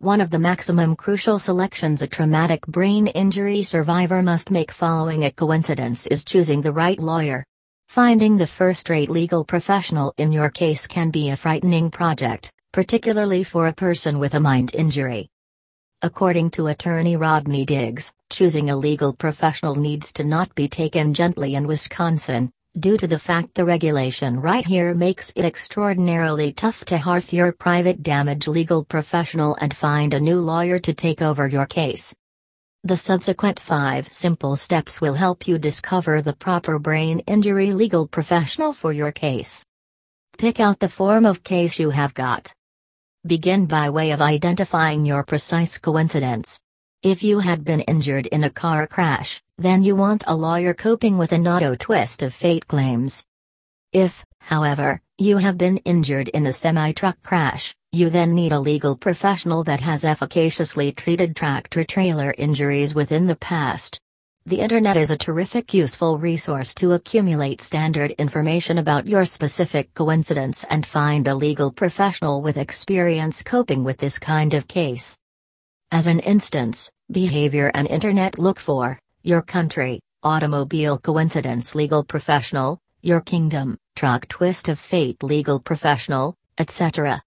one of the maximum crucial selections a traumatic brain injury survivor must make following a coincidence is choosing the right lawyer. Finding the first-rate legal professional in your case can be a frightening project, particularly for a person with a mind injury. According to attorney Rodney Diggs, choosing a legal professional needs to not be taken gently in Wisconsin, due to the fact the regulation right here makes it extraordinarily tough to hearth your private damage legal professional and find a new lawyer to take over your case. The subsequent five simple steps will help you discover the proper brain injury legal professional for your case. Pick out the form of case you have got. Begin by way of identifying your precise coincidence. If you had been injured in a car crash, then you want a lawyer coping with an auto twist of fate claims. If, however, you have been injured in a semi truck crash, you then need a legal professional that has efficaciously treated tractor trailer injuries within the past. The Internet is a terrific useful resource to accumulate standard information about your specific coincidence and find a legal professional with experience coping with this kind of case. As an instance, behavior and Internet look for your country, automobile coincidence legal professional, your kingdom, truck twist of fate legal professional, etc.